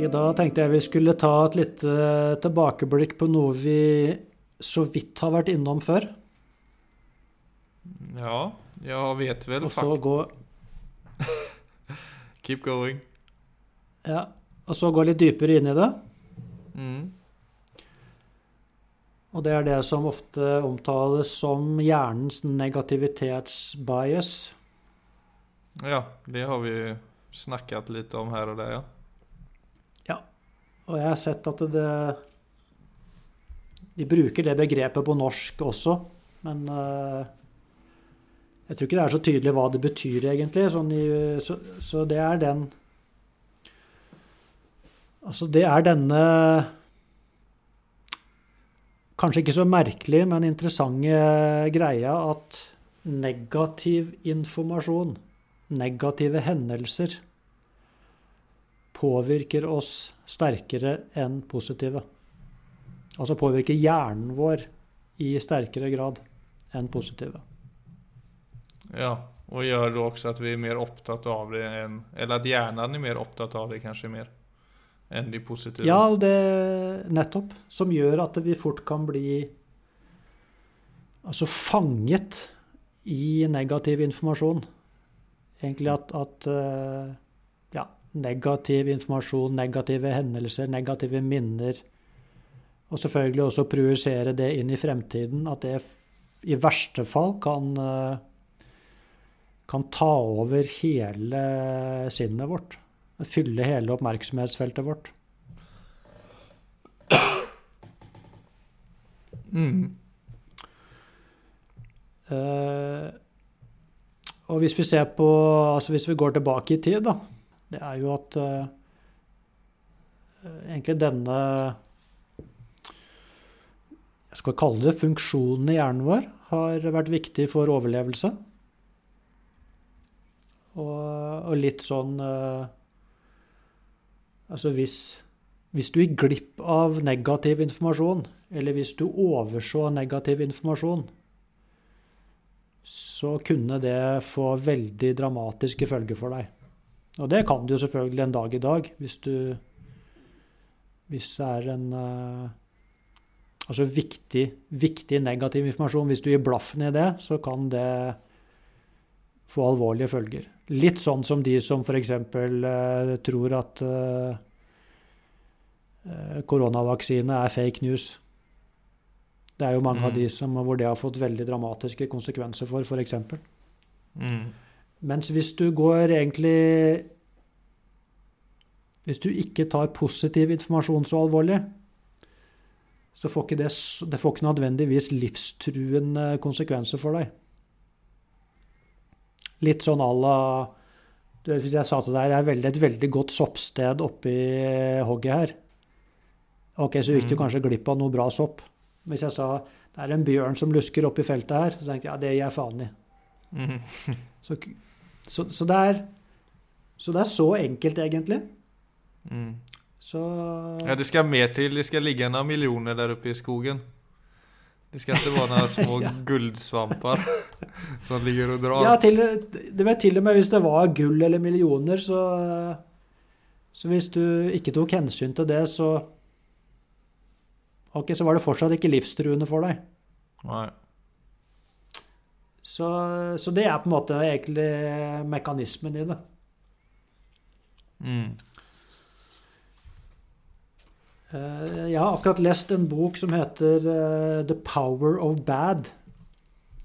I dag tenkte jeg vi skulle ta et lite tilbakeblikk på noe vi så vidt har vært innom før. Ja, jeg vet vel Og så gå, Keep going. ja, og så gå litt dypere inn i det. Mm. Og det er det som ofte omtales som hjernens negativitetsbias. Ja, det har vi snakket litt om her og der, ja. Og jeg har sett at det De bruker det begrepet på norsk også, men eh, jeg tror ikke det er så tydelig hva det betyr, egentlig. Sånn i, så, så det er den Altså, det er denne Kanskje ikke så merkelig, men interessante greia at negativ informasjon, negative hendelser, påvirker oss sterkere enn positive. Altså påvirker hjernen vår i sterkere grad enn positive. Ja, og gjør det også at vi er mer opptatt av det enn Eller at hjernen er mer opptatt av det, kanskje mer, enn de positive. Ja, det nettopp. Som gjør at vi fort kan bli altså fanget i negativ informasjon. Egentlig at, at eh, negativ informasjon, negative hendelser, negative minner Og selvfølgelig også projisere det inn i fremtiden. At det i verste fall kan, eh, kan ta over hele sinnet vårt. Fylle hele oppmerksomhetsfeltet vårt. Mm. Uh, og hvis vi ser på Altså hvis vi går tilbake i tid, da. Det er jo at eh, egentlig denne Jeg skal kalle det funksjonen i hjernen vår har vært viktig for overlevelse. Og, og litt sånn eh, Altså hvis, hvis du gikk glipp av negativ informasjon, eller hvis du overså negativ informasjon, så kunne det få veldig dramatiske følger for deg. Og det kan du jo selvfølgelig en dag i dag, hvis du Hvis det er en eh, Altså viktig, viktig negativ informasjon. Hvis du gir blaffen i det, så kan det få alvorlige følger. Litt sånn som de som f.eks. Eh, tror at eh, eh, koronavaksine er fake news. Det er jo mange av Mm. de som, hvor det har fått veldig dramatiske konsekvenser for, f.eks. Mm. Mens hvis du går egentlig Hvis du ikke tar positiv informasjon så alvorlig, så får ikke det, det får ikke nødvendigvis livstruende konsekvenser for deg. Litt sånn à la Hvis jeg sa til deg det er veldig, et veldig godt soppsted oppi hogget her Ok, så gikk du Mm. kanskje glipp av noe bra sopp. Hvis jeg sa det er en bjørn som lusker oppi feltet her, så tenkte jeg ja, det gir jeg faen i. Mm. Så, så, så, det er, så det er så enkelt, egentlig. Mm. Så Ja, det skal mer til. Det skal ligge noen millioner der oppe i skogen. Det skal ikke være noen små Ja. gullsvamper som ligger og drar. Ja, til, det vet til og med hvis det var gull eller millioner, så Så hvis du ikke tok hensyn til det, så Ok, så var det fortsatt ikke livstruende for deg. Nei. Så, så det er på en måte egentlig mekanismen i det. Mm. Eh, Jeg har akkurat lest en bok som heter eh, 'The Power of Bad'.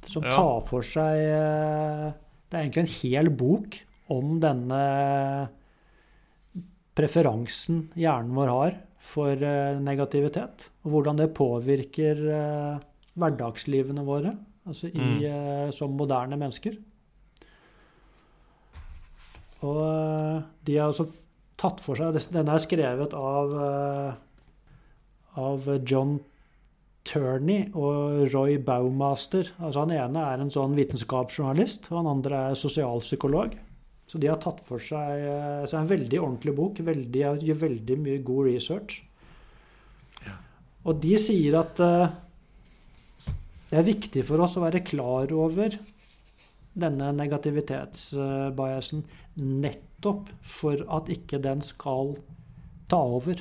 Som tar for seg eh, Det er egentlig en hel bok om denne preferansen hjernen vår har for negativitet. Og hvordan det påvirker hverdagslivene våre altså i, Mm. eh, som moderne mennesker. Og eh, de har også tatt for seg Denne er skrevet av, eh, av John Turney og Roy Baumaster. Altså Han ene er en sånn vitenskapsjournalist, og han andre er sosialpsykolog. Så de har tatt for seg Så det er en veldig ordentlig bok. Veldig, gjør veldig mye god research. Og de sier at det er viktig for oss å være klar over denne negativitetsbiasen nettopp for at ikke den skal ta over.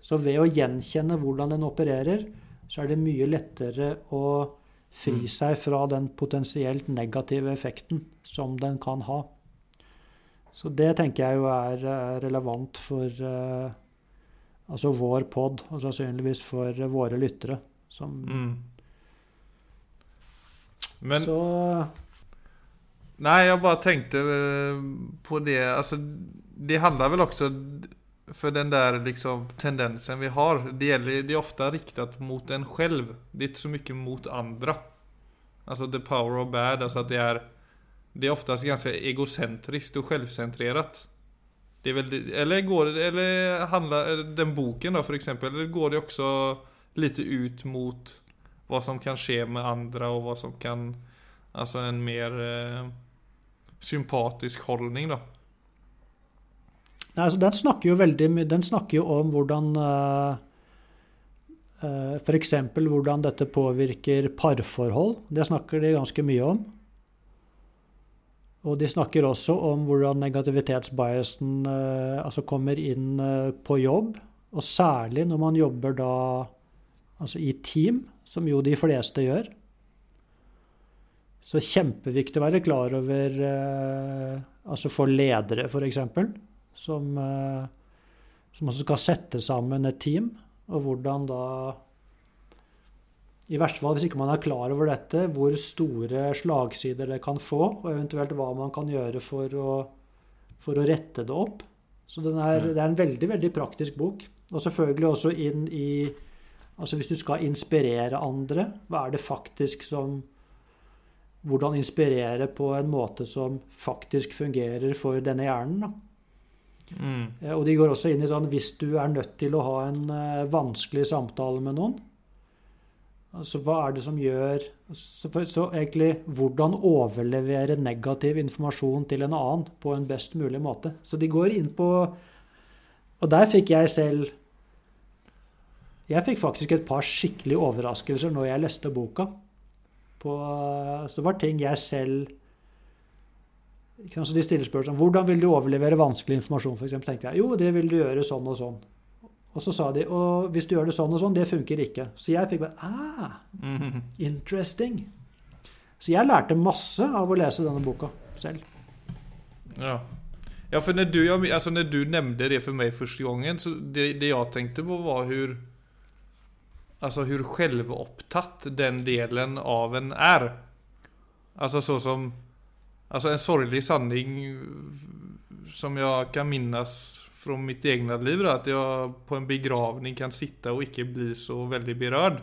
Så ved å gjenkjenne hvordan den opererer, så er det mye lettere å fri Mm. seg fra den potensielt negative effekten som den kan ha. Så det tenker jeg jo er eh, relevant for eh, altså vår pod, og sannsynligvis for våre lyttere. Som, Mm. Men så Nei, jeg bare tänkte eh, på det. Altså, det handler vel også For den der liksom tendensen vi har. Det, gjelder, det er ofte riktet mot en selv. Det er ikke så mye mot andre. Alltså the power of bad. Altså at det er Det er oftest ganske egosentrisk og selvsentrert. Det eller går eller handler den boken da, for eksempel, går det også litt ut mot vad som kan ske med andra och vad som kan Alltså en mer eh, sympatisk holdning, da. Nei, altså, den snakker jo veldig Den snakker jo om hvordan uh, F.eks. hvordan dette påvirker parforhold. Det snakker de ganske mye om. Og de snakker også om hvordan negativitetsbiasen uh, altså kommer inn eh, på jobb. Og særlig når man jobber da altså i team, som jo de fleste gjør. Så kjempeviktig å være klar over eh, altså for ledere, f.eks som, eh, som også skal sette sammen et team, og hvordan da I verste fall, hvis ikke man er klar over dette, hvor store slagsider det kan få, og eventuelt hva man kan gjøre for å, for å rette det opp. Så er, det er en veldig, veldig praktisk bok. Og selvfølgelig også inn i Altså hvis du skal inspirere andre, hva er det faktisk som Hvordan inspirere på en måte som faktisk fungerer for denne hjernen. da. Mm. Eh, Og de går også inn i sånn hvis du er nødt til å ha en eh, vanskelig samtale med noen, altså hva er det som gjør Så, for, så egentlig hvordan overlevere negativ informasjon til en annen på en best mulig måte. Så de går inn på Og der fikk jeg selv Jeg fikk faktisk et par skikkelige overraskelser når jeg leste boka. På, så det var ting jeg selv De stiller spørsmål om hvordan vil du overlevere vanskelig informasjon. For eksempel, tenkte jeg jo, det vil du gjøre sånn og sånn. Og så sa de og hvis du gjør det sånn og sånn, det funker ikke. Så jeg fikk bare ah, Mm. interesting. Så jeg lærte masse av å lese denne boka selv. Ja. Ja, for når du, altså når du nevnte det for meg første gangen, så det, det jeg tenkte på var hur Alltså hur självupptatt den delen av en är. Alltså så som Alltså en sorglig sanning som jag kan minnas från mitt egna liv at att jag på en begravning kan sitta och icke bli så väldigt berörd.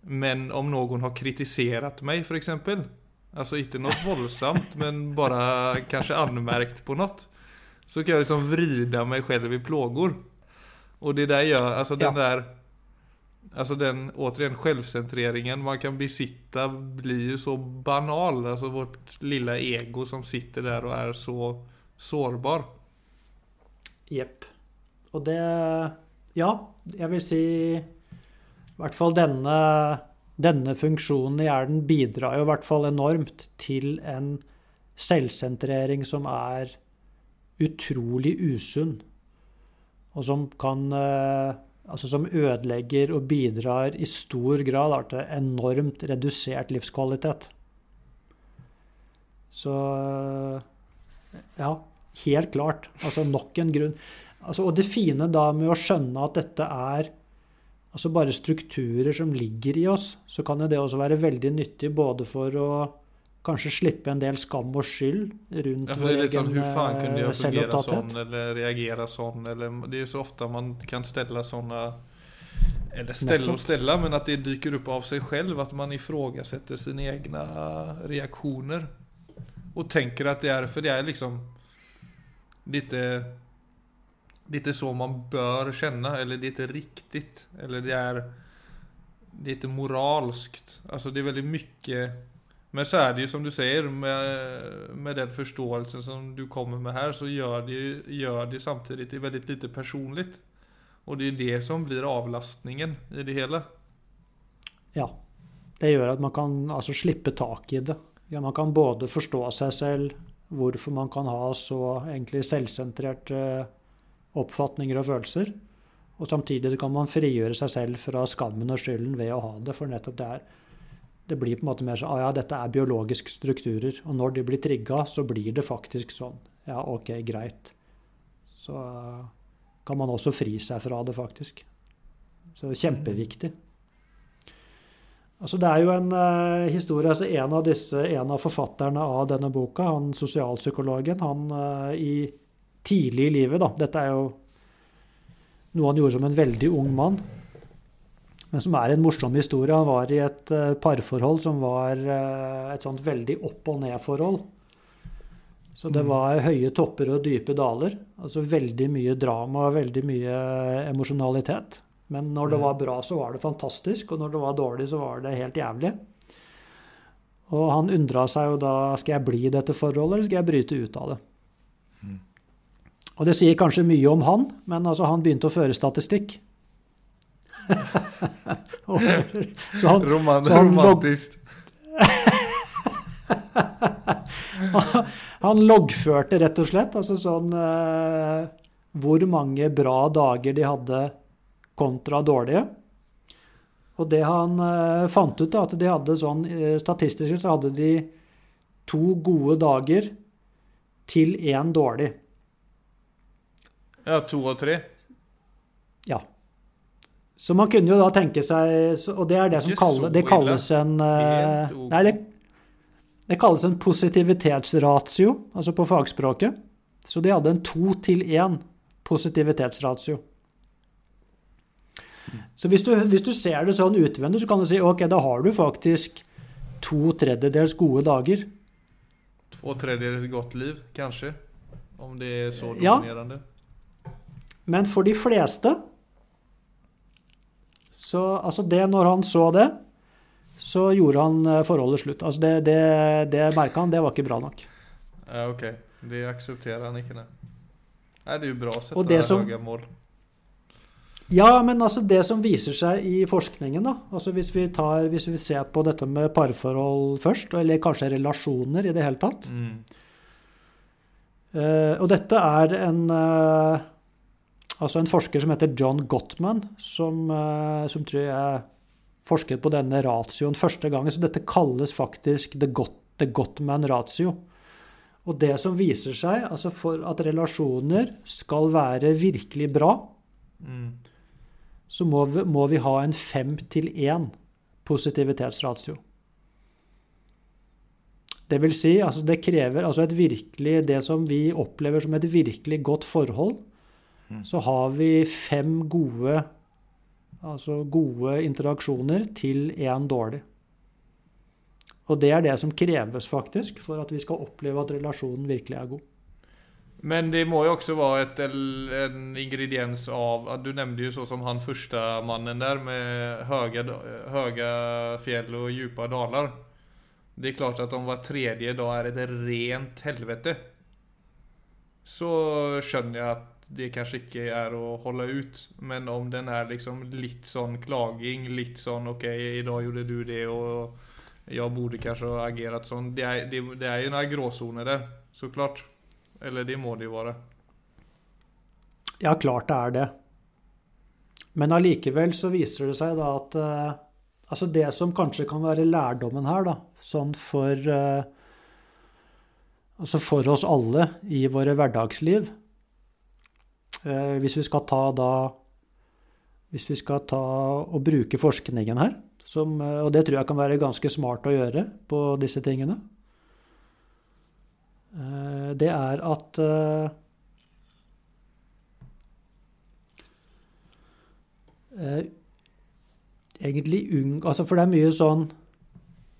Men om någon har kritiserat mig för exempel. Alltså inte något våldsamt men bara kanske anmärkt på något. Så kan jag liksom vrida mig själv i plågor. Och det där gör, alltså den Ja. där Alltså den, återigen, självcentreringen man kan besitta blir ju så banal. Alltså vårt lilla ego som sitter där och är så sårbar. Jepp. Og det Ja, jeg vil si i hvert fall denne, denne funksjonen i hjernen bidrar jo i hvert fall enormt til en selvsentrering som er utrolig usunn, og som kan eh, Altså som ødelegger og bidrar i stor grad til enormt redusert livskvalitet. Så ja, helt klart. Altså nok en grunn. Altså, og det fine da med å skjønne at dette er altså bare strukturer som ligger i oss, så kan jo det også være veldig nyttig både for å kanskje slippe en del skam og skyld rundt Ja, for det er litt sånn, hvor hur kunne eh, jag sånn, eller reagere sånn? eller Det er jo så ofte man kan stelle sånne Eller stelle og stelle, men at det dyker opp av seg selv. At man ifrågasetter sine egne reaksjoner. Og tenker at det er For det er liksom Lite Lite så man bør kjenne, eller det riktig. eller det er Lite moralskt. Altså, det er veldig mycket men så er det ju som du säger med, med den förståelsen som du kommer med här så gör det, ju- gör det samtidigt lite personligt. Och det är det som blir avlastningen i det hele. Ja. Det gjør at man kan altså slippe tak i det. Ja, man kan både forstå seg selv, hvorfor man kan ha så egentlig selvsentrerte oppfatninger og følelser. Og samtidig kan man frigjøre seg selv fra skammen og skylden ved å ha det. For nettopp det er Det blir på en måte mer sånn ah, ja, dette er biologiske strukturer. Og når de blir trigga, så blir det faktisk sånn. Ja, OK, greit. Så kan man også fri seg fra det, faktisk. Så det er kjempeviktig. Altså, det er jo en uh, historie altså En av disse, en av forfatterne av denne boka, han sosialpsykologen, han uh, i tidlig i livet da, Dette er jo noe han gjorde som en veldig ung mann, men som er en morsom historie. Han var i et uh, parforhold som var et sånt veldig opp og ned-forhold. Så det mm. var høye topper og dype daler. Altså veldig mye drama og veldig mye emosjonalitet. Men når det mm. var bra, så var det fantastisk, og når det var dårlig, så var det helt jævlig. Og han undra seg jo da skal jeg bli i dette forholdet, eller skal jeg bryte ut av det. Mm. Og det sier kanskje mye om han, men altså han begynte å føre statistikk. Så han, Roman, så han romantisk. han loggførte rett og slett altså sånn eh, hvor mange bra dager de hadde kontra dårlige. Og det han eh, fant ut, da, at de hadde sånn uh, Statistisk så hadde de to gode dager til én dårlig. Ja, to og tre? Så man kunne jo da tenke seg Og det er det som kaller, det kalles en uh, Nei, det, det kalles en positivitetsratio, altså på fagspråket. Så de hadde en to til én positivitetsratio. Så hvis du, hvis du, ser det sånn utvendig, så kan du si ok, da har du faktisk to tredjedels gode dager. To tredjedels godt liv, kanskje? Om det er så dominerende? Ja. Men for de fleste så altså det, Når han så det, så gjorde han eh, forholdet slutt. Altså det, det, det merka han, det var ikke bra nok. Ja, ok. Det aksepterer han ikke, nei. Nei, det er jo bra å sette høye mål. Ja, men altså det som viser seg i forskningen, da, altså hvis vi, tar, hvis vi ser på dette med parforhold først, eller kanskje relasjoner i det hele tatt mm. uh, Og dette er en uh, Altså en forsker som heter John Gottman, som, uh, som tror jeg forsket på denne ratioen første gangen. Så dette kalles faktisk the, Got, the Gottman ratio. Og det som viser seg, altså for at relasjoner skal være virkelig bra, mm så må vi, må vi ha en fem til én positivitetsratio. Det vil si, altså det krever altså et virkelig, det som vi opplever som et virkelig godt forhold. Så har vi fem gode, altså gode interaksjoner til én dårlig. Og det er det som kreves faktisk for at vi skal oppleve at relasjonen virkelig er god. Men det må jo også være et, en ingrediens av Du nevnte jo så som han første mannen der med høye, høye fjell og dype daler. Det er klart at om hver tredje dag er et rent helvete, så skjønner jeg at det kanskje ikke er å holde ut. Men om den er liksom litt sånn klaging, litt sånn OK, i dag gjorde du det, og jeg burde kanskje ha agert sånn. Det er, det, det er jo noen gråsoner der, så klart. Eller det må det jo være? Ja, klart det er det. Men allikevel så viser det seg da at uh, Altså det som kanskje kan være lærdommen her, da, sånn for uh, Altså for oss alle i våre hverdagsliv Hvis vi skal ta da Hvis vi skal ta og bruke forskningen her, som, og det tror jeg kan være ganske smart å gjøre på disse tingene Eh, det er at eh, eh, Egentlig ung... Altså, for det er mye sånn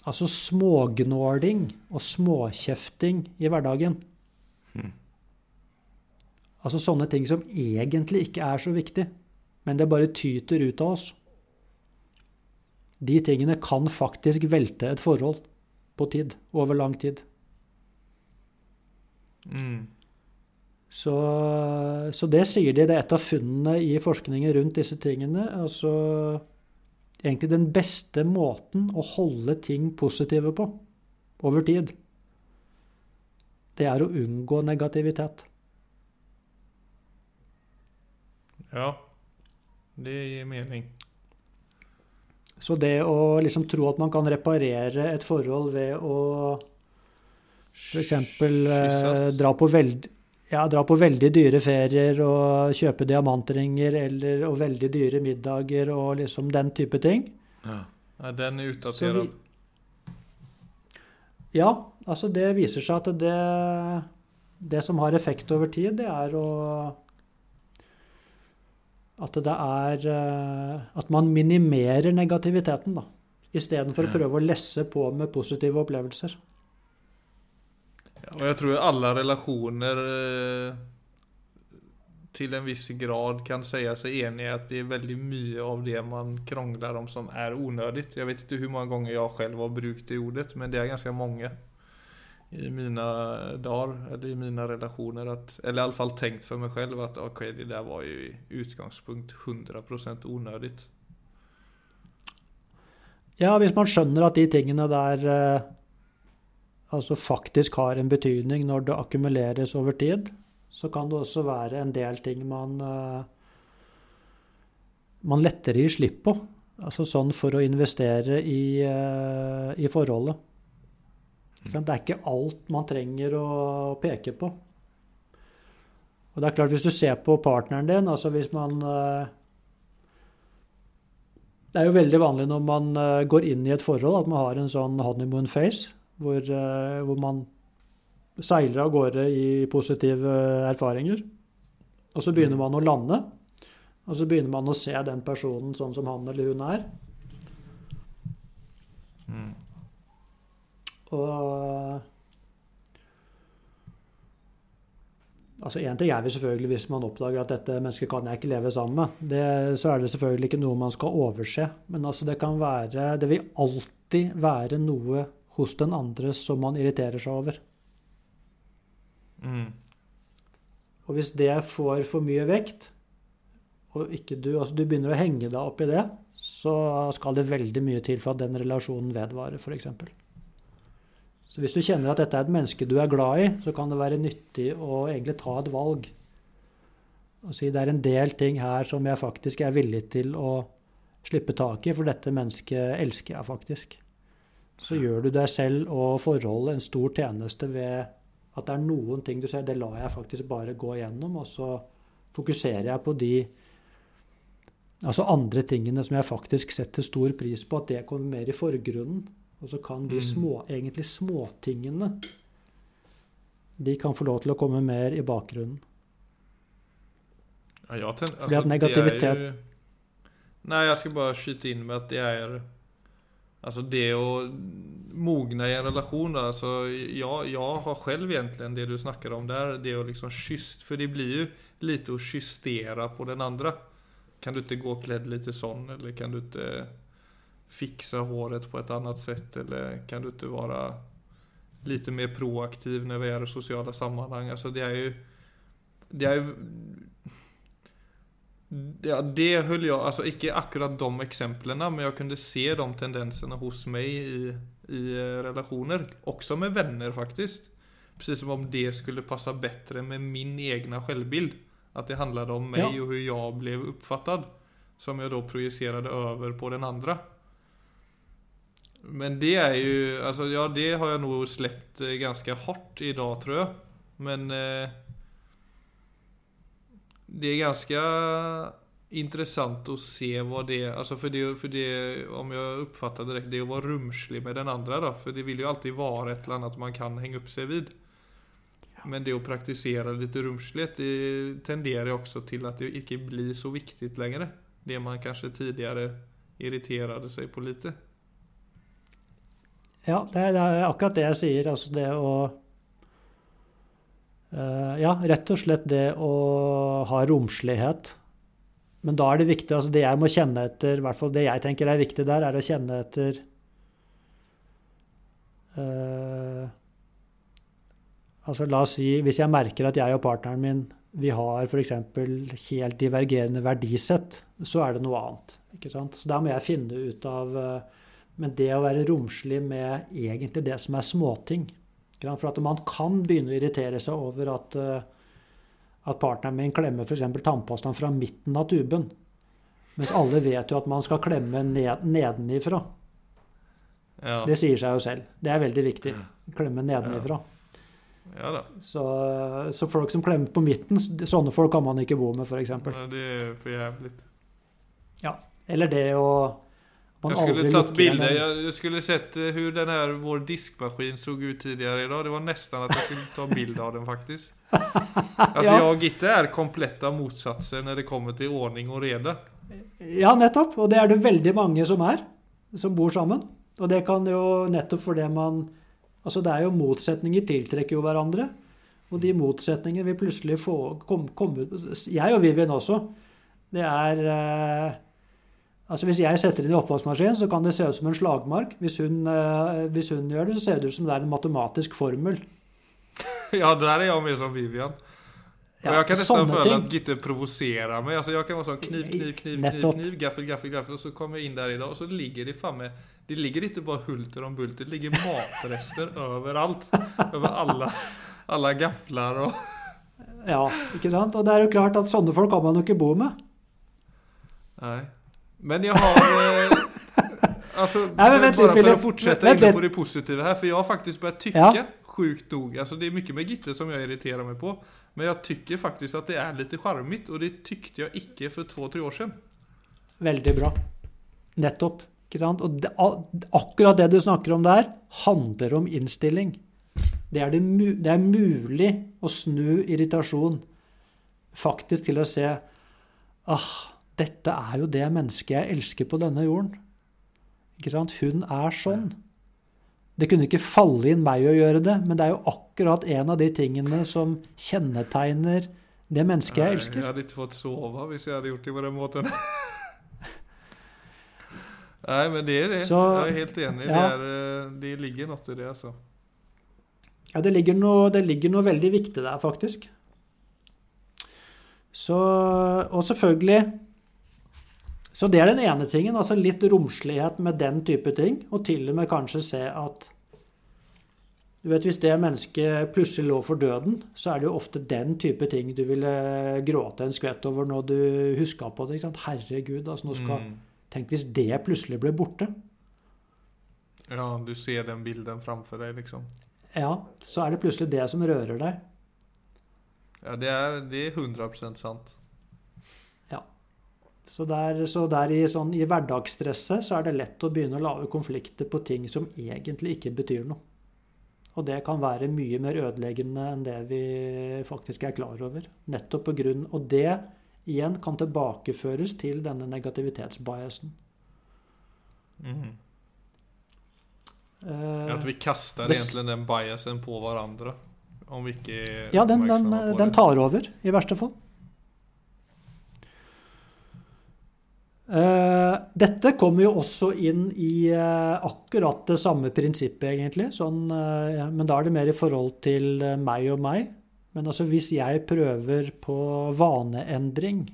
Altså smågnåling og småkjefting i hverdagen. Altså sånne ting som egentlig ikke er så viktig, men det bare tyter ut av oss. De tingene kan faktisk velte et forhold på tid, over lang tid. Mm. Så, så, det sier de. Det er et av funnene i forskningen rundt disse tingene. Altså egentlig den beste måten å holde ting positive på over tid, det er å unngå negativitet. Ja. Det gir mening. Så det å liksom tro at man kan reparere et forhold ved å f.eks. Eh, dra, på veld, ja, dra på veldig dyre ferier og kjøpe diamantringer eller, og veldig dyre middager og liksom den type ting. Ja. den er utdatert. vi, ja, altså det viser seg at det, det som har effekt over tid, det er å At det er eh, At man minimerer negativiteten, da. Istedenfor Ja. å prøve å lesse på med positive opplevelser. Ja, og jeg tror alle relasjoner eh, til en viss grad kan si seg enig i at det er veldig mye av det man krangler om som er unødig. Jeg vet ikke hvor mange ganger jeg selv har brukt det ordet, men det er ganske mange i mine dagar eller i mina relasjoner, Att, eller i alle fall tenkt for meg selv at okay, det där var ju utgangspunkt 100 unødig. Ja, hvis man skjønner at de tingene der eh, altså faktisk har en betydning når det akkumuleres over tid, så kan det også være en del ting man eh, man lettere gir slipp på. Altså sånn for å investere i, eh, i forholdet. Det er ikke alt man trenger å peke på. Og det er klart, hvis du ser på partneren din, altså hvis man eh, det er jo veldig vanlig når man eh, går inn i et forhold at man har en sånn honeymoon face, hvor, eh, hvor man seiler av gårde i positive erfaringer. Og så begynner man å lande, og så begynner man å se den personen sånn som han eller hun er. Mm. Og Altså Én ting er vi selvfølgelig hvis man oppdager at dette mennesket kan jeg ikke leve sammen med. Det, så er det selvfølgelig ikke noe man skal overse. Men altså det kan være Det vil alltid være noe hos den andre som man irriterer seg over. Mm. Og hvis det får for mye vekt, og ikke du, altså du begynner å henge deg opp i det, så skal det veldig mye til for at den relasjonen vedvarer, f.eks. Så hvis du kjenner at dette er et menneske du er glad i, så kan det være nyttig å egentlig ta et valg. Og si det er en del ting her som jeg faktisk er villig til å slippe tak i, for dette mennesket elsker jeg faktisk. Så gjør du deg selv og forholdet en stor tjeneste ved at det er noen ting du sier det lar jeg faktisk bare gå gjennom, og så fokuserer jeg på de altså andre tingene som jeg faktisk setter stor pris på, at det kommer mer i forgrunnen. Og så kan de Mm. små, egentlig småtingene de kan få lov til å komme mer i bakgrunnen. Ja, jeg ten, altså, Fordi at negativitet- jo, Nei, jeg skal bare skyte inn med at det er Altså det å mogne i en relasjon då, alltså jag, jag har selv egentlig det du snakker om der, det å liksom kysse For det blir jo litt å kystere på den andre. Kan du ikke gå kledd litt sånn, eller kan du inte fixa håret på ett annat sätt eller kan du inte vara lite mer proaktiv när vi är i sociala sammanhang? Alltså det är ju... Det er jo ja, det höll jag, alltså ikke akkurat de exemplen, men jag kunde se de tendenserna hos mig i, i relationer. Också med vänner faktiskt. Precis som om det skulle passa bättre med min egna självbild. Att det handlade om mig Ja. och hur jag blev uppfattad. Som jag då projicerade över på den andra. Men det er jo alltså ja det har jeg nå sluppet ganske hardt i dag, tror jeg. Men eh, det er ganske intressant å se hva det altså for, det, for det, om jeg oppfatter det rätt, det å være romslig med den andre, da, for det vil jo alltid være et eller annet man kan henge opp seg vid. Men det å praktisere litt romslighet det tenderar også til at det ikke blir så viktig lenger. Det man kanskje tidligere irriterte seg på lite. Ja, det er, akkurat det jeg sier. Altså det å uh, Ja, rett og slett det å ha romslighet. Men da er det viktig altså Det jeg må kjenne etter, i hvert fall det jeg tenker er viktig der, er å kjenne etter uh, Altså la oss si Hvis jeg merker at jeg og partneren min vi har f.eks. helt divergerende verdisett, så er det noe annet. Ikke sant? Så da må jeg finne ut av eh, men det å være romslig med egentlig det som er småting? For at man kan begynne å irritere seg over at, eh, at partneren min klemmer f.eks. tannpastaen fra midten av tuben. Mens alle vet jo at man skal klemme ned, nedenifra. Ja. Det sier seg jo selv. Det er veldig viktig. Klemme nedenifra. ja da. Så, så folk som klemmer på midten, sånne folk kan man ikke bo med, f.eks. Ja, Det er for jævlig. Eller det å man Jag skulle tagit bilder. Jag, jag skulle sett eh, hur den här, vår diskmaskin såg ut tidigare idag. Det var nästan att jag skulle ta bild av den faktiskt. Alltså Ja. jag og Gitte er kompletta motsatser når det kommer til ordning og rede. Ja, nettopp. Og det er det veldig mange som er, som bor sammen. Og det kan jo nettopp fordi man Altså, det er jo motsetninger tiltrekker jo hverandre. Og de motsetningene vil plutselig få komme kom Jeg og Vivian også. Det er eh, Altså, hvis jeg setter inn i oppvaskmaskinen, så kan det se ut som en slagmark. Hvis hun, eh, hvis hun gjør det, så ser det ut som det er en matematisk formel. Ja, der er jeg med som Vivian. Ja, jeg kan nesten føle ting. at Gitte provoserer meg. Altså, jeg kan være sånn kniv, kniv, kniv, kniv, kniv, gaffel, gaffel, gaffel. Og så kommer jeg inn der i dag, og så ligger det framme. Det ligger ikke bare hulter om bulter. Det ligger matrester overalt. Over alle, alle gafler og Ja, ikke sant? Og det er jo klart at sånne folk kan man jo ikke bo med. Nej. Men jag har... Eh, alltså, Nej, men vänta, bara för att fortsätta Vänta in på det positiva här. För jag har faktiskt börjat tycka, Ja. sjukt nog, alltså det är mycket med Gitte som jag irriterar mig på. Men jag tycker faktiskt att det är lite charmigt och det tyckte jeg ikke for två, tre år siden. Veldig bra. Nettopp. Ikke sant? Og det, akkurat det du snakker om der, handler om innstilling. Det er, det, det er mulig å snu irritasjon faktisk til å se ah, dette er jo det mennesket jeg elsker på denne jorden. Ikke sant? Hun er sånn. Det kunne ikke falle inn meg å gjøre det, men det er jo akkurat en av de tingene som kjennetegner det mennesket jeg elsker. Jeg hadde ikke fått sove hvis jeg hadde gjort det på den måten. Nei, men det er det. Så- jeg er helt enig. Det, ja. Det, er, det ligger noe i det altså. Ja, det ligger, noe, det ligger noe veldig viktig der, faktisk. Så, og selvfølgelig Så det er den ene tingen. Altså litt romslighet med den type ting. Og til og med kanskje se at du vet, Hvis det mennesket plutselig lå for døden, så er det jo ofte den type ting du ville gråte en skvett over når du huska på det. ikke sant? Herregud, altså nå skal, Mm. Tenk hvis det plutselig ble borte. Ja, du ser den bilden framfor deg, liksom. Ja, så er det plutselig det som rører deg. Ja, det er, det er 100% sant. Så der, så der i, sånn, i hverdagsstresset så er det lett å begynne å lage konflikter på ting som egentlig ikke betyr noe. Og det kan være mye mer ødeleggende enn det vi faktisk er klar over. Nettopp på grunn, Og det igjen kan tilbakeføres til denne negativitetsbiasen. Mm. Uh, at vi kaster det- egentlig den biasen på hverandre. Om vi ikke er ja, den, den, den tar over, i verste fall. Dette kommer jo også inn i eh, akkurat det samme prinsippet, egentlig. Sånn, eh, men da er det mer i forhold til eh, meg og meg. Men altså hvis jeg prøver på vaneendring?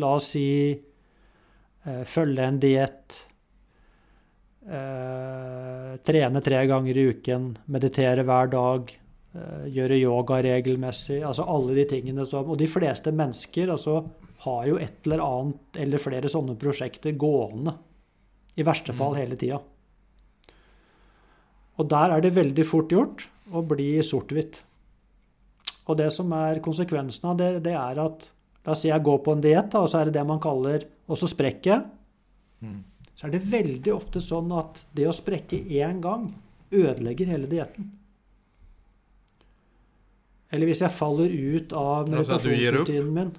La oss si eh, følge en diett, eh, trene tre ganger i uken, meditere hver dag, eh, gjøre yoga regelmessig. Altså alle de tingene som Og de fleste mennesker altså, har jo et eller annet eller flere sånne prosjekter gående. I verste fall Mm. hele tida. Og der er det veldig fort gjort å bli sort-hvitt. Og det som er konsekvensen av det, det er at La oss si jeg går på en diett, og så er det det man kaller Og så sprekker jeg. Mm. Så er det veldig ofte sånn at det å sprekke én gang ødelegger hele dietten. Eller hvis jeg faller ut av Altså meditasjonsrutinen min.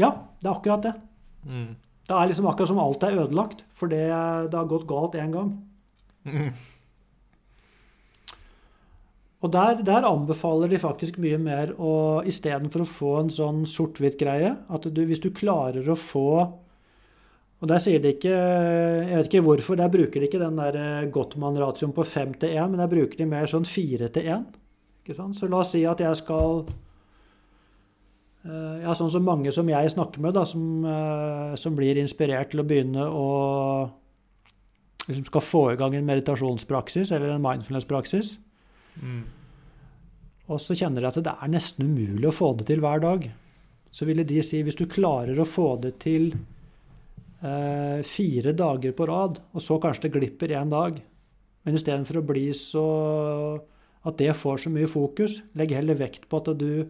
Ja, det er akkurat det. Mm. Det er liksom akkurat som alt er ødelagt, for det, det har gått galt én gang. Mm. Og der, der anbefaler de faktisk mye mer å istedenfor å få en sånn sort-hvitt-greie At du, hvis du klarer å få Og der sier de ikke Jeg vet ikke hvorfor, der bruker de ikke den der eh, Gottmann-ratioen på 5 til 1, men der bruker de mer sånn 4 til 1. Så la oss si at jeg skal eh, Ja, sånn som mange som jeg snakker med, da, som, eh, som blir inspirert til å begynne å liksom skal få i gang en meditasjonspraksis eller en mindfulness-praksis. Mm. og så kjenner de at det er nesten umulig å få det til hver dag, så ville de si hvis du klarer å få det til eh, fire dager på rad, og så kanskje det glipper én dag, men istedenfor å bli så at det får så mye fokus, legg heller vekt på at du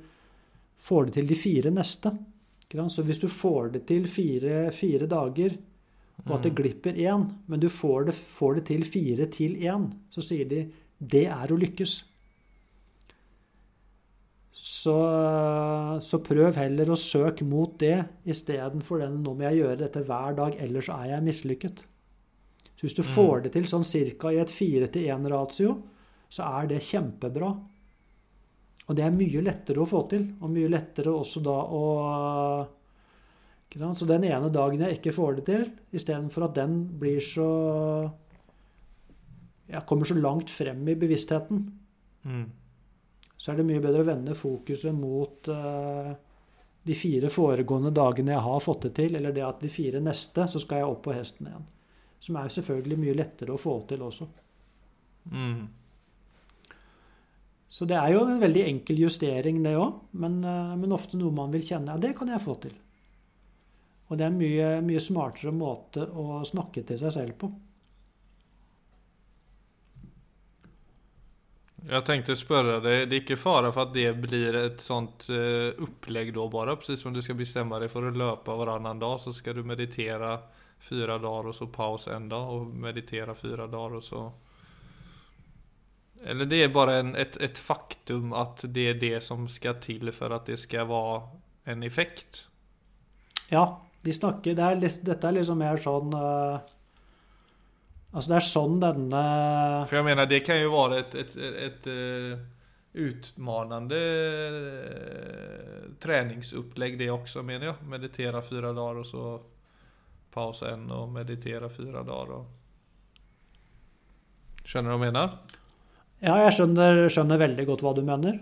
får det til de fire neste. Så hvis du får det til fire, fire dager, og at det mm. glipper én, men du får det, får det til fire til én, så sier de det er å lykkes. Så, så, prøv heller å søke mot det istedenfor den 'nå må jeg gjøre dette hver dag, ellers er jeg mislykket'. Så hvis du mm. får det til sånn cirka i et fire til én-ratio, så er det kjempebra. Og det er mye lettere å få til, og mye lettere også da å Så den ene dagen jeg ikke får det til, istedenfor at den blir så Jeg kommer så langt frem i bevisstheten. Mm så er det mye bedre å vende fokuset mot uh, de fire foregående dagene jeg har fått det til, eller det at de fire neste, så skal jeg opp på hesten igjen. Som er selvfølgelig mye lettere å få til også. Mm. Så det er jo en veldig enkel justering, det òg, men, uh, men, ofte noe man vil kjenne. Ja, det kan jeg få til. Og det er en mye, mye smartere måte å snakke til seg selv på. Jeg tenkte spørre deg, det er ikke fare for at det blir et sånt opplegg da bare? Akkurat som du skal bestemme deg for å løpe varannan dag så skal du meditere fyra dager og så paus en dag og meditere fyra dager og så Eller det er bare en, et, et faktum at det er det som skal til for at det skal være en effekt? Ja, de snakker det er, Dette er liksom mer sånn uh Altså det er sånn denne For jeg mener, det kan jo være et, et, et, uh, utmanande uh, treningsopplegg det også, mener jeg. Meditere fire dager, og så pause en, og meditere fire dager. Og... Skjønner du hva jeg mener? Ja, jeg skjønner, skjønner, veldig godt hva du mener.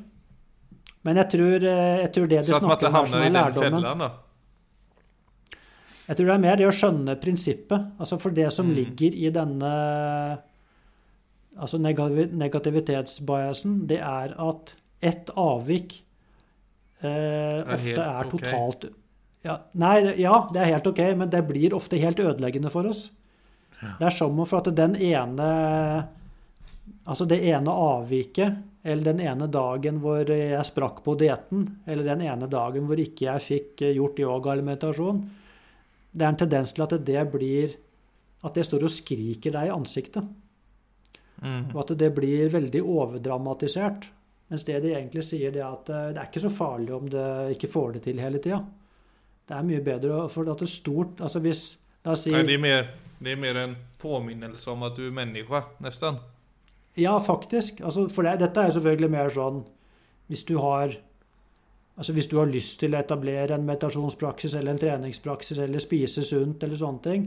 Men jeg tror, eh, jeg tror det de snakker om er som er lærdommen. Jeg tror det er mer det å skjønne prinsippet. Altså for det som mm. ligger i denne altså negativitetsbiasen, det er at ett avvik eh, er ofte er totalt okay. ja, Nei, ja, det er helt OK, men det blir ofte helt ødeleggende for oss. Ja. Det er som om for at den ene Altså det ene avviket, eller den ene dagen hvor jeg sprakk på dietten, eller den ene dagen hvor ikke jeg fikk gjort yoga eller meditasjon, det er en tendens til at det blir At det står og skriker deg i ansiktet. Mm. Og at det blir veldig overdramatisert. Mens det de egentlig sier, det er at eh, det er ikke så farlig om det ikke får det til hele tida. Det er mye bedre for at det er stort Altså hvis La oss si Nei, det, er mer, det er mer en påminnelse om at du er menneske, nesten. Ja, faktisk. Altså, for det, dette er selvfølgelig mer sånn Hvis du har Altså Hvis du har lyst til å etablere en meditasjonspraksis eller en treningspraksis eller spise sunt eller sånne ting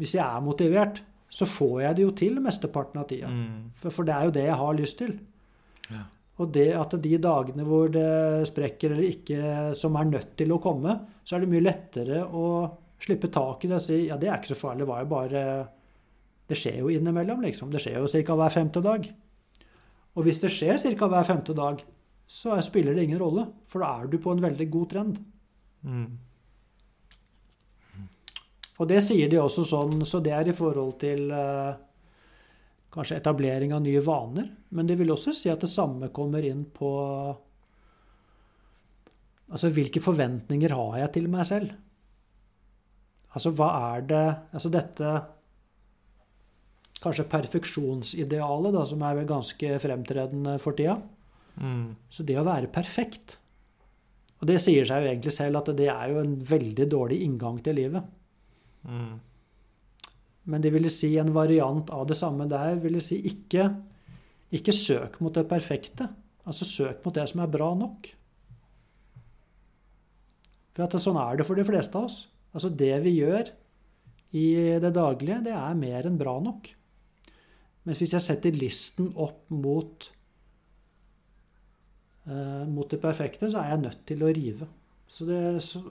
Hvis jeg er motivert, så får jeg det jo til mesteparten av tida. Mm. For, for, det er jo det jeg har lyst til. Ja. Og det at de dagene hvor det sprekker eller ikke, som er nødt til å komme, så er det mye lettere å slippe tak i det og si ja, det er ikke så farlig, det var jo bare Det skjer jo innimellom, liksom. Det skjer jo ca. hver femte dag. Og hvis det skjer ca. hver femte dag, så spiller det ingen rolle. For da er du på en veldig god trend. Mm. Og det sier de også sånn, så det er i forhold til eh, kanskje etablering av nye vaner. Men det vil også si at det samme kommer inn på Altså hvilke forventninger har jeg til meg selv? Altså hva er det Altså dette kanskje perfeksjonsidealet, da, som er vel ganske fremtredende for tida. Mm. Så det å være perfekt Og det sier seg jo egentlig selv at det er jo en veldig dårlig inngang til livet. Mm. Men det ville si en variant av det samme der ville si ikke, ikke søk mot det perfekte. Altså søk mot det som er bra nok. For at sånn er det for de fleste av oss. Altså det vi gjør i det daglige, det er mer enn bra nok. Mens hvis jeg setter listen opp mot eh, mot det perfekte, så er jeg nødt til å rive. Det,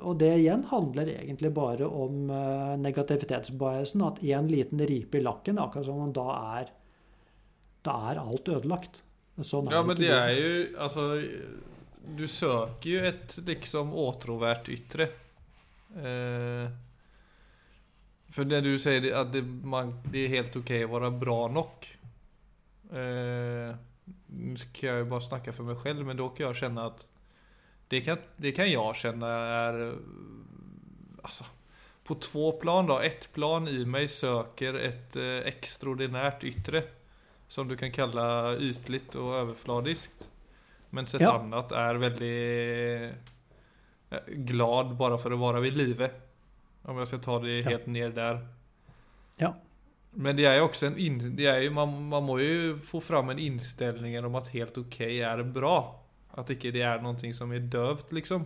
og det igjen handler egentlig bare om eh, negativitetsbiasen. At én liten ripe i lakken, akkurat som om da er, da er alt ødelagt. Sånn Ja, men det er jo Altså, du søker jo et liksom åtråvært ytre. Eh, for när du sier, att at det, man, det er helt ok å være bra nok. Eh, nu kan jeg ju bare snakke for meg selv, men da kan jeg kjenne at det kan, det kan jeg kjenne er Alltså, På två plan, då. Ett plan i meg søker et eh, ekstraordinært yttre. Som du kan kalla ytlig og överfladiskt. Men et Ja. annet er veldig eh, glad bare for å være ved live. Om jeg skal ta det Ja. ned der. Ja. Men det er jo også en er jo, man, man må jo få fram en innstilling om at helt ok er bra. At ikke det er noe som er døvt, liksom.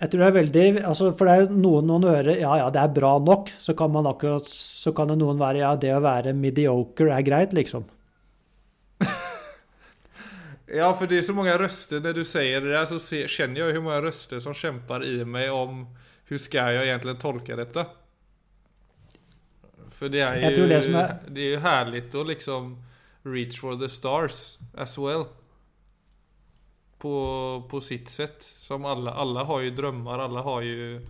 Jeg tror det er veldig altså For det er jo noen noen hører ja, ja, det er bra nok. Så kan man akkurat Så kan det noen være ja, det å være mediocre er greit, liksom. Ja, for det er så mange røster når du sier det der, så jeg jo hvor mange røster som kjemper i meg om hvordan skal jeg egentlig tolke dette. For det er jo det er- det er jo herlig å liksom reach for the stars as well. På, på sitt sett. Som alle, alle har jo drømmer, alle har jo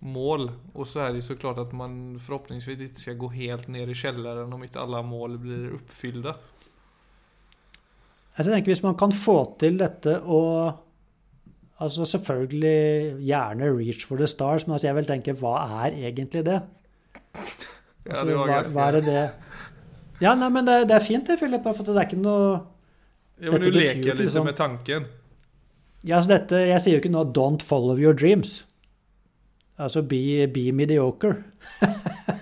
mål. Og så er det så klart at man forhåpentligvis ikke skal gå helt ned i kjelleren om ikke alle mål blir oppfylte. Jeg tenker Hvis man kan få til dette og altså Selvfølgelig gjerne reach for the stars, men altså jeg vil tenke hva er egentlig det? Ja, Altså, det var hva, ganske hva er det Ja, nei, men det, det er fint det, Philip. For det er ikke noe Jo, men du leker litt liksom. med tanken. Ja, altså dette, Jeg sier jo ikke nå 'don't follow your dreams'. Altså be, be mediocre.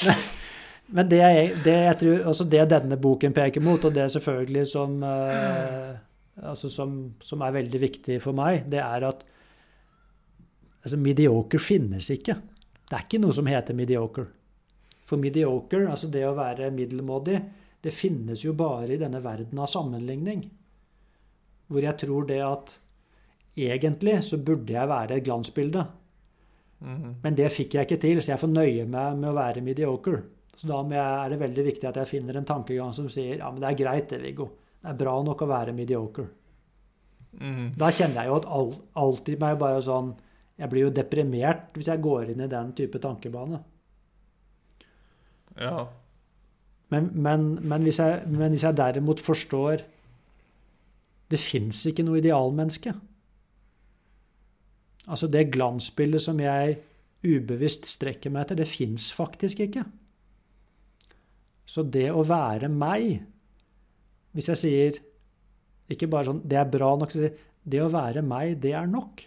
men, det, jeg, det jeg tror, også det denne boken peker mot, og det selvfølgelig som, eh, altså som, som er veldig viktig for meg, det er at altså mediocre finnes ikke. Det er ikke noe som heter mediocre. For mediocre, altså det å være middelmådig, det finnes jo bare i denne verden av sammenligning. Hvor jeg tror det at egentlig så burde jeg være et glansbilde. Mhm. Men det fikk jeg ikke til, så jeg får nøye meg med å være mediocre. Så da er det veldig viktig at jeg finner en tankegang som sier ja, men det er greit det, Viggo. Det er bra nok å være mediocre. Mm. Da kjenner jeg jo at all, alltid meg bare sånn Jeg blir jo deprimert hvis jeg går inn i den type tankebane. Ja. Men, men, men, hvis jeg, men hvis jeg derimot forstår Det fins ikke noe idealmenneske. Altså det glansbildet som jeg ubevisst strekker meg etter, det fins faktisk ikke. Så det å være meg Hvis jeg sier ikke bare sånn 'Det er bra nok', så det å være meg, det er nok.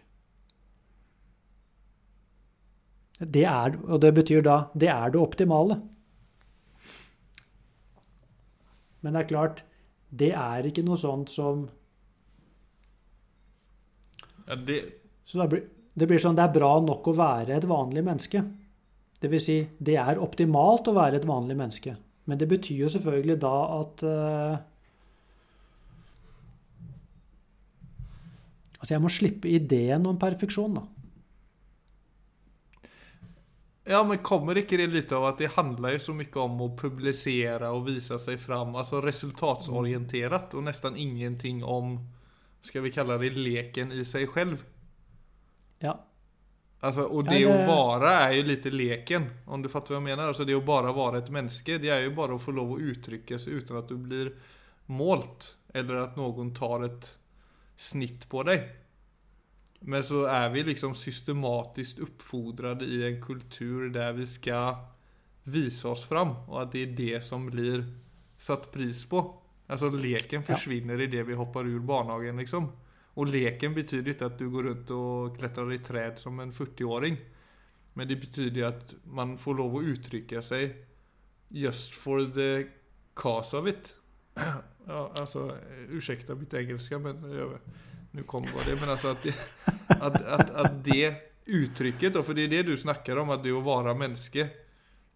Det er, og det betyr da det er det optimale. Men det er klart, det er ikke noe sånt som ja det, Så det blir, det blir sånn det er bra nok å være et vanlig menneske. Det vil si, det er optimalt å være et vanlig menneske. Men det betyr jo selvfølgelig da at uh, Altså, jeg må slippe ideen om perfeksjon, da. ja, men kommer ikke det litt av at det handler jo så mye om å publisere og vise seg fram, altså resultatsorientert, og nesten ingenting om, skal vi kalle det leken i seg selv? Ja. Alltså, och Ja, det, det- att vara är ju lite leken, om du fattar vad jag menar. Alltså det att bara vara ett människa, det är ju bara att få lov att uttrycka sig utan att du blir målt. Eller att någon tar ett snitt på dig. Men så är vi liksom systematiskt uppfodrade i en kultur där vi ska visa oss fram. Och att det är det som blir satt pris på. Alltså leken Ja. i det vi hoppar ur barnhagen liksom. Och leken betyder inte att du går runt och klättrar i träd som en 40-åring. Men det betyder att man får lov att uttrycka sig just for the cause of it. Ja, alltså, ursäkta mitt engelska, men jag, nu kom vad det. Men alltså att det, att, att, att det uttrykket, då, för det är det du snackar om, att det att vara menneske,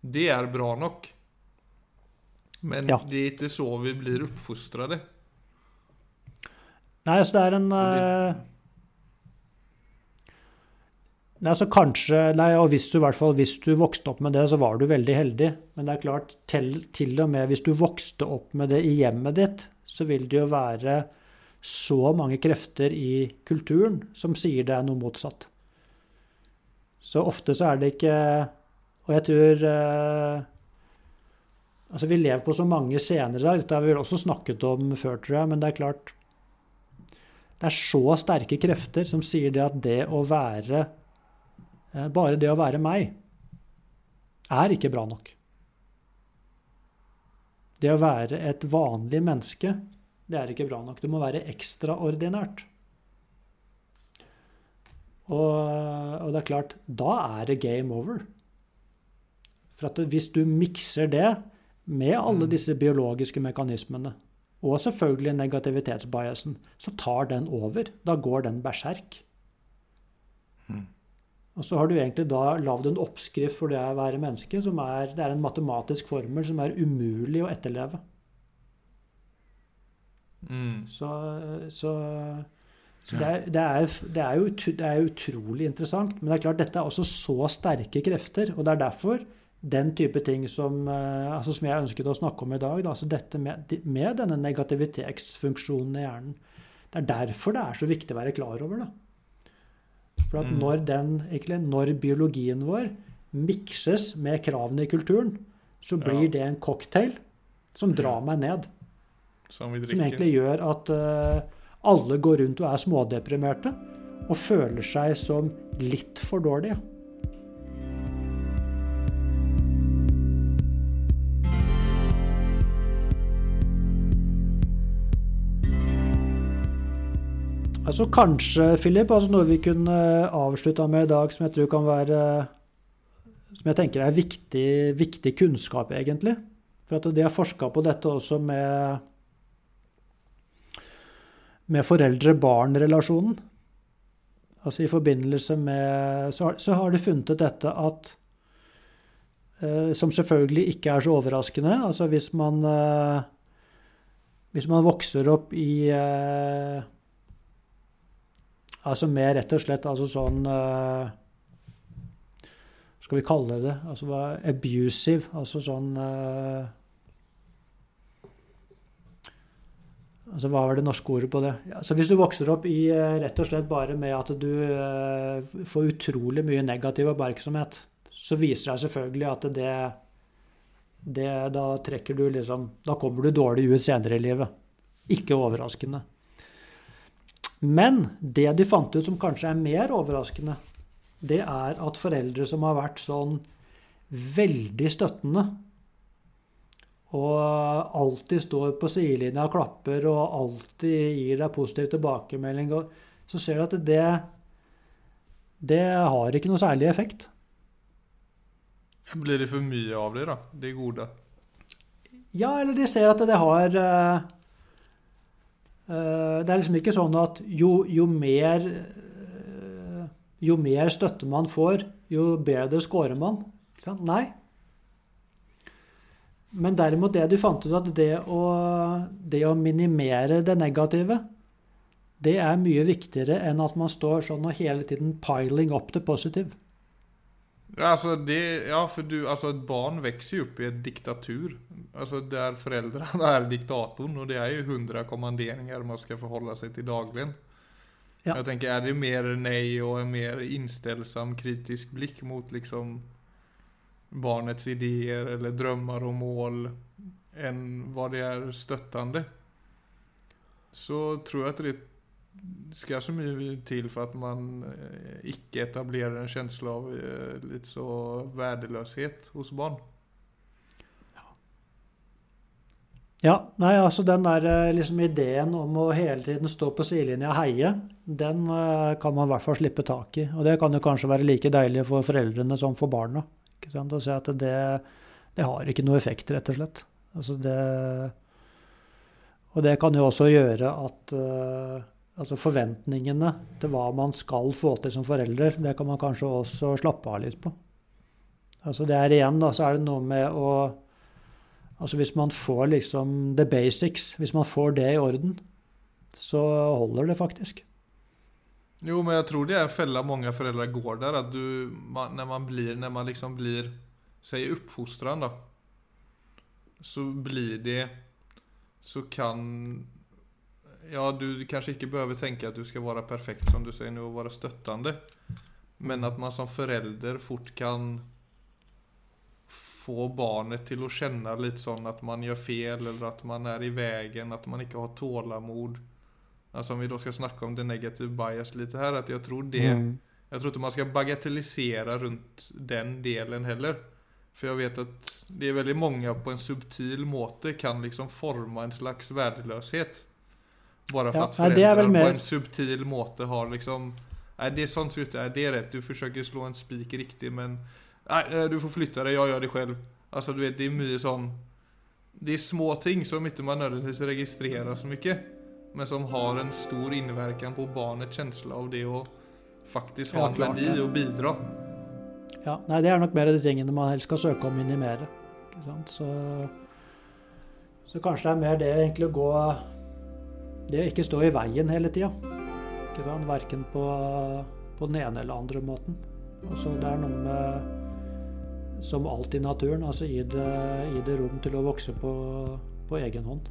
det är bra nok. Men Ja. det är inte så vi blir uppfostrade. Nei, så det er en eh, Nei, så kanskje, nei, og hvis du, i hvert fall, hvis du vokste opp med det, så var du veldig heldig. Men det er klart, til, til og med hvis du vokste opp med det i hjemmet ditt, så vil det jo være så mange krefter i kulturen som sier det er noe motsatt. Så ofte så er det ikke Og jeg tror eh, Altså, vi lever på så mange scener i dag. Dette har vi vel også snakket om før, tror jeg. Men det er klart Det er så sterke krefter som sier det at det å være eh, Bare det å være meg er ikke bra nok. Det å være et vanlig menneske, det er ikke bra nok. Du må være ekstraordinært. Og, og det er klart, da er det game over. For at hvis du mikser det med alle disse biologiske mekanismene, og selvfølgelig negativitetsbiasen, så tar den over. Da går den berserk. Og så har du egentlig da lagd en oppskrift for det å være menneske. som er, Det er en matematisk formel som er umulig å etterleve. Mm. Så, så, så det, er, det, er, det, er jo, det er utrolig interessant. Men det er klart dette er også så sterke krefter. Og det er derfor den type ting som, eh, altså som jeg ønsket å snakke om i dag, da, altså dette med, med denne negativitetsfunksjonen i hjernen, det er derfor det er så viktig å være klar over det. For at Mm. når, den, egentlig, når biologien vår mikses med kravene i kulturen, så blir Ja. det en cocktail som drar meg ned. Som vi Som egentlig gjør at uh, alle går rundt og er smådeprimerte og føler seg som litt for dårlige. Altså Kanskje, Philip, altså noe vi kunne avslutta med i dag som jeg tror kan være Som jeg tenker er viktig, viktig kunnskap, egentlig. For at de har forska på dette også med med foreldre-barn-relasjonen. Altså i forbindelse med Så har, så har de funnet ut dette at eh, Som selvfølgelig ikke er så overraskende. Altså hvis man eh, Hvis man vokser opp i eh, Altså med rett og slett altså sånn uh, Skal vi kalle det altså abusive? Altså sånn uh, Altså, hva var det norske ordet på det? Så Hvis du vokser opp i uh, rett og slett bare med at du får utrolig mye negativ oppmerksomhet, så viser det selvfølgelig at det, det Da trekker du liksom Da kommer du dårlig ut senere i livet. Ikke overraskende. Men det de fant ut som kanskje er mer overraskende, det er at foreldre som har vært sånn veldig støttende og alltid står på sidelinja og klapper og alltid gir deg positiv tilbakemelding, så ser du at det, det har ikke noe særlig effekt. Blir det for mye av det, da? Det gode? Ja, eller de ser at det har eh, Det er liksom ikke sånn at jo, jo mer eh, Jo mer støtte man får, jo bedre scorer man. Nei. Men derimot det du fant ut at det å, det å minimere det negative, det er mye viktigere enn at man står sånn og hele tiden piling up the positive. Alltså det, ja, för du, alltså ett barn växer ju upp i en diktatur. Alltså där föräldrarna är diktatorn och det är ju hundra kommanderingar man ska förhålla sig till dagligen. Ja. Jag tänker, är det mer nej och en mer inställsam kritisk blick mot liksom barnets idéer eller drömmar och mål än vad det är stöttande. Så tror jag att det ska så mye til for at man ikke etablerer en känsla av litt så värdelöshet hos barn. Ja, nei, altså den der eh, liksom ideen om å hele tiden stå på sidelinja og heie, den eh, kan man i hvert fall slippe tak i. Og det kan jo kanskje være like deilig for foreldrene som for barna. Ikke sant? Å se at det, det har ikke noe effekt, rett og slett. Altså det Og det kan jo også gjøre at eh, altså forventningene til hva man skal få til som forelder, det kan man kanskje også slappe av litt på. Altså det er igjen, da, så er det noe med å Altså hvis man får liksom the basics, hvis man får det i orden, så holder det faktisk. Jo, men jeg tror det er fella mange foreldre går der, at du, man, Når man blir, Når man liksom blir, säg uppfostran da, Så blir det, så kan, ja du kanskje ikke behøver tenke at du skal være perfekt som du sier nå, og være støttende, Men at man som forelder fort kan få barnet til å kjenne litt sånn at man gjør fel eller at man er i veien, at man ikke har tålamod. Altså om vi da skal snakke om det negative bias litt her, at jeg tror det Mm. Jeg tror ikke man skal bagatellisere rundt den delen heller. For jeg vet at det er veldig mange på en subtil måte kan liksom forma en slags värdelöshet. Bara for Ja, at väl på en subtil måte har liksom Nei, det er sånn ser ut, nej, det er rett. du försöker slå en spik riktig, men Nei, du får flytte deg. Jeg gjør det selv. Altså, du vet det er mye sånn Det er små ting som ikke man nødvendigvis registrerer så mye, Men som har en stor innvirkning på barnets følelse av det å faktisk ha en verdi ja. og bidra. Ja, nei, det er nok mer de tingene man helst skal søke å minimere. Så, så kanskje det er mer det egentlig å gå Det å ikke stå i veien hele tida. Verken på, på den ene eller andre måten. Altså, det er noe med Som alt i naturen, altså gi det, det rom til å vokse på, på egen hånd.